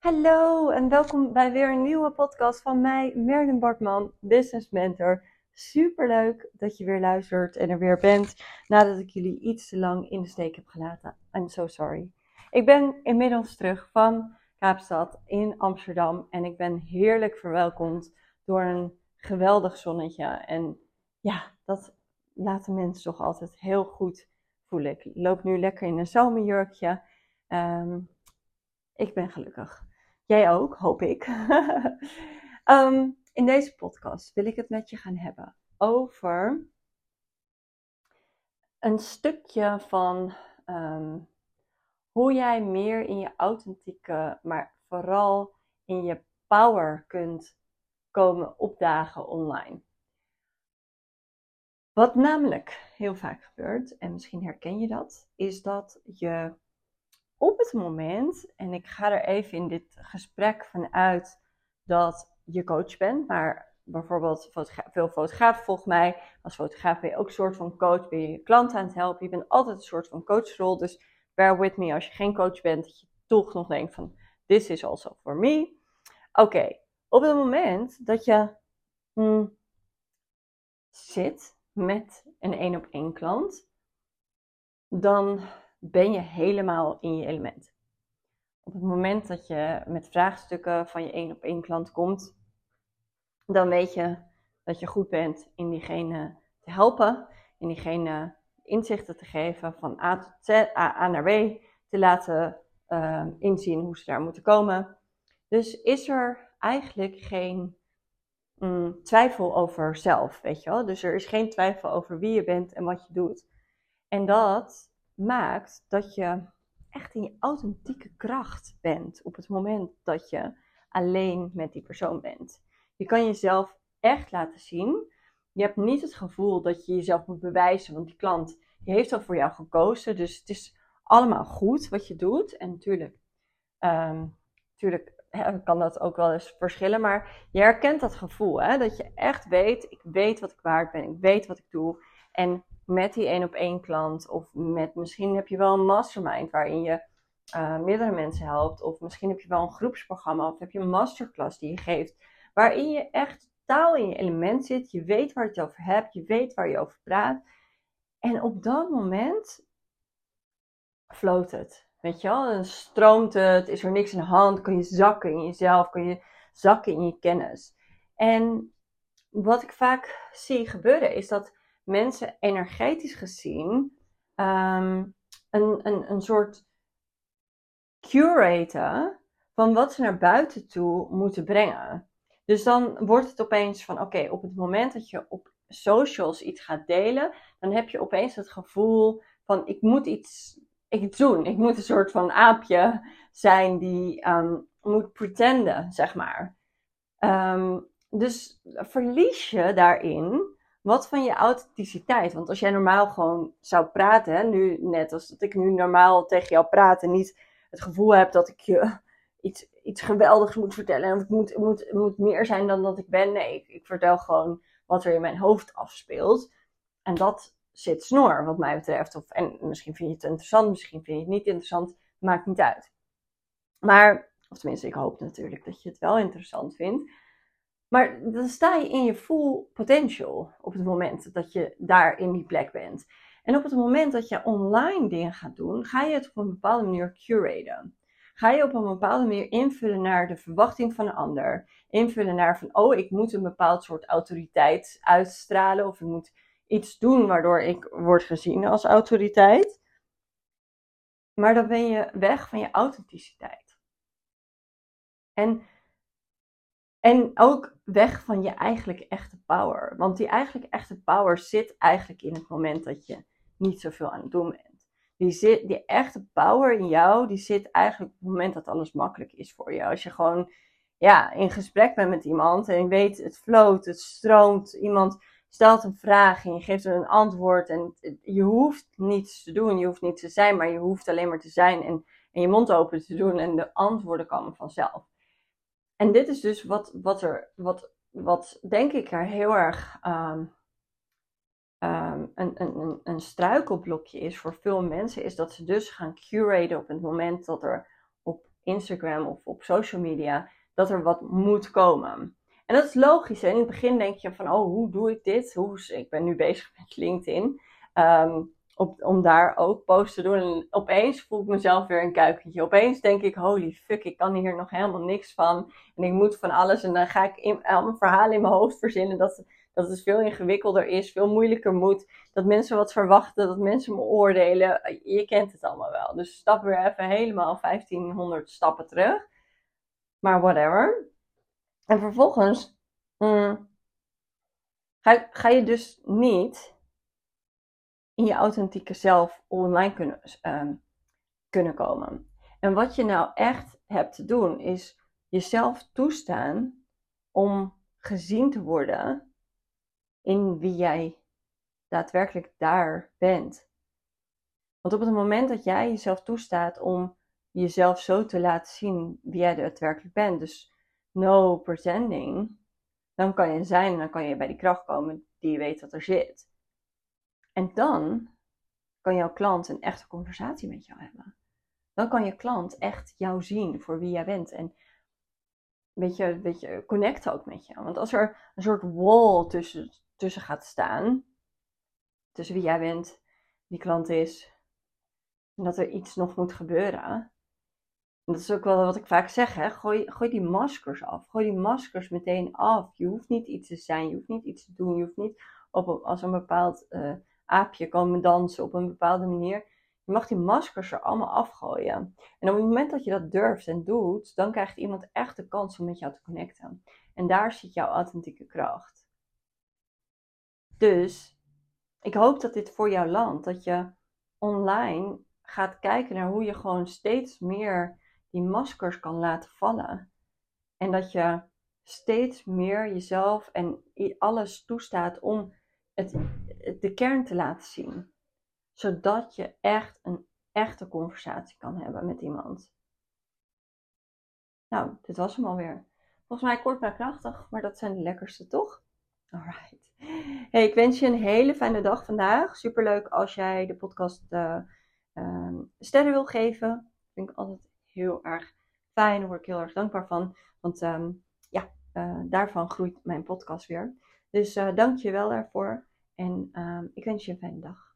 Hallo en welkom bij weer een nieuwe podcast van mij, Merlin Bartman, Business Mentor. Superleuk dat je weer luistert en er weer bent nadat ik jullie iets te lang in de steek heb gelaten. I'm so sorry. Ik ben inmiddels terug van Kaapstad in Amsterdam en ik ben heerlijk verwelkomd door een geweldig zonnetje. En ja, dat laat de mensen toch altijd heel goed voelen. Ik loop nu lekker in een zomerjurkje. Um, ik ben gelukkig. Jij ook, hoop ik. um, in deze podcast wil ik het met je gaan hebben over een stukje van um, hoe jij meer in je authentieke, maar vooral in je power kunt komen opdagen online. Wat namelijk heel vaak gebeurt, en misschien herken je dat, is dat je op het moment, en ik ga er even in dit gesprek vanuit dat je coach bent, maar bijvoorbeeld veel fotografen volgen mij. Als fotograaf ben je ook een soort van coach, ben je je klant aan het helpen. Je bent altijd een soort van coachrol, dus bear with me als je geen coach bent, dat je toch nog denkt van, this is also for me. Oké, op het moment dat je hmm, zit met een één op één klant, dan ben je helemaal in je element. Op het moment dat je met vraagstukken van je één op één klant komt, dan weet je dat je goed bent in diegene te helpen, in diegene inzichten te geven van A tot Z, A, naar B, te laten uh, inzien hoe ze daar moeten komen. Dus is er eigenlijk geen mm, twijfel over zelf, weet je wel? Dus er is geen twijfel over wie je bent en wat je doet. En dat maakt dat je echt in je authentieke kracht bent op het moment dat je alleen met die persoon bent. Je kan jezelf echt laten zien. Je hebt niet het gevoel dat je jezelf moet bewijzen, want die klant heeft al voor jou gekozen. Dus het is allemaal goed wat je doet. En natuurlijk, natuurlijk kan dat ook wel eens verschillen, maar je herkent dat gevoel. Hè? Dat je echt weet, ik weet wat ik waard ben, ik weet wat ik doe. En met die één op één klant. Of met misschien heb je wel een mastermind waarin je uh, meerdere mensen helpt. Of misschien heb je wel een groepsprogramma of heb je een masterclass die je geeft. Waarin je echt taal in je element zit. Je weet waar je het over hebt. Je weet waar je over praat. En op dat moment floot het. Weet je wel, dan stroomt het, is er niks in de hand, kun je zakken in jezelf, kun je zakken in je kennis. En wat ik vaak zie gebeuren is dat mensen energetisch gezien um, een, een, een soort curator van wat ze naar buiten toe moeten brengen. Dus dan wordt het opeens van oké, op het moment dat je op socials iets gaat delen, dan heb je opeens het gevoel van ik moet iets, iets doen. Ik moet een soort van aapje zijn die um, moet pretenden, zeg maar. Um, dus verlies je daarin wat van je authenticiteit? Want als jij normaal gewoon zou praten, nu net als dat ik nu normaal tegen jou praat en niet het gevoel heb dat ik je iets, iets geweldigs moet vertellen en het moet, moet, moet meer zijn dan dat ik ben. Nee, ik, ik vertel gewoon wat er in mijn hoofd afspeelt. En dat zit snor, wat mij betreft. Of, en misschien vind je het interessant, misschien vind je het niet interessant. Maakt niet uit. Maar, of tenminste, ik hoop natuurlijk dat je het wel interessant vindt. Maar dan sta je in je full potential op het moment dat je daar in die plek bent. En op het moment dat je online dingen gaat doen, ga je het op een bepaalde manier curaten. Ga je op een bepaalde manier invullen naar de verwachting van een ander. Invullen naar van, oh, ik moet een bepaald soort autoriteit uitstralen. Of ik moet iets doen waardoor ik word gezien als autoriteit. Maar dan ben je weg van je authenticiteit. En en ook weg van je eigenlijk echte power. Want die eigenlijk echte power zit eigenlijk in het moment dat je niet zoveel aan het doen bent. Die, zit, die echte power in jou, die zit eigenlijk op het moment dat alles makkelijk is voor je. Als je gewoon ja, in gesprek bent met iemand en je weet het floot, het stroomt. Iemand stelt een vraag en je geeft een antwoord. En je hoeft niets te doen, je hoeft niet te zijn, maar je hoeft alleen maar te zijn en, en je mond open te doen en de antwoorden komen vanzelf. En dit is dus wat, wat er, wat, wat denk ik er heel erg um, um, een, een, een struikelblokje is voor veel mensen, is dat ze dus gaan curaten op het moment dat er op Instagram of op social media dat er wat moet komen. En dat is logisch. Hè? In het begin denk je van, oh, hoe doe ik dit? Hoe, ik ben nu bezig met LinkedIn. Ehm, op, om daar ook posts te doen. En opeens voel ik mezelf weer een kuikentje. Opeens denk ik, holy fuck, ik kan hier nog helemaal niks van. En ik moet van alles. En dan ga ik in, allemaal verhalen in mijn hoofd verzinnen. Dat, dat het veel ingewikkelder is, veel moeilijker moet. Dat mensen wat verwachten, dat mensen me oordelen. Je kent het allemaal wel. Dus stap weer even helemaal 1500 stappen terug. Maar whatever. En vervolgens mm, ga, ga je dus niet in je authentieke zelf online kunnen, ehm, kunnen komen. En wat je nou echt hebt te doen, is jezelf toestaan om gezien te worden in wie jij daadwerkelijk daar bent. Want op het moment dat jij jezelf toestaat om jezelf zo te laten zien wie jij daadwerkelijk bent, dus no pretending, dan kan je zijn en dan kan je bij die kracht komen die je weet dat er zit. En dan kan jouw klant een echte conversatie met jou hebben. Dan kan je klant echt jou zien voor wie jij bent. En weet je, weet je, connect ook met je. Want als er een soort wall tussen, tussen gaat staan, tussen wie jij bent, die klant is, en dat er iets nog moet gebeuren. En dat is ook wel wat ik vaak zeg, hè? Gooi, gooi die maskers af. Gooi die maskers meteen af. Je hoeft niet iets te zijn, je hoeft niet iets te doen, je hoeft niet op, als een bepaald uh, aapje komen dansen op een bepaalde manier. Je mag die maskers er allemaal afgooien. En op het moment dat je dat durft en doet, dan krijgt iemand echt de kans om met jou te connecten. En daar zit jouw authentieke kracht. Dus ik hoop dat dit voor jou landt. Dat je online gaat kijken naar hoe je gewoon steeds meer die maskers kan laten vallen. En dat je steeds meer jezelf en alles toestaat om het de kern te laten zien. Zodat je echt een echte conversatie kan hebben met iemand. Nou, dit was hem alweer. Volgens mij kort maar krachtig, maar dat zijn de lekkerste toch? Alright. Hey, ik wens je een hele fijne dag vandaag. Superleuk als jij de podcast uh, sterren wil geven. Vind ik altijd heel erg fijn. Daar word ik heel erg dankbaar van. Want um, ja, uh, daarvan groeit mijn podcast weer. Dus uh, dank je wel daarvoor. En um, ik wens je een fijne dag.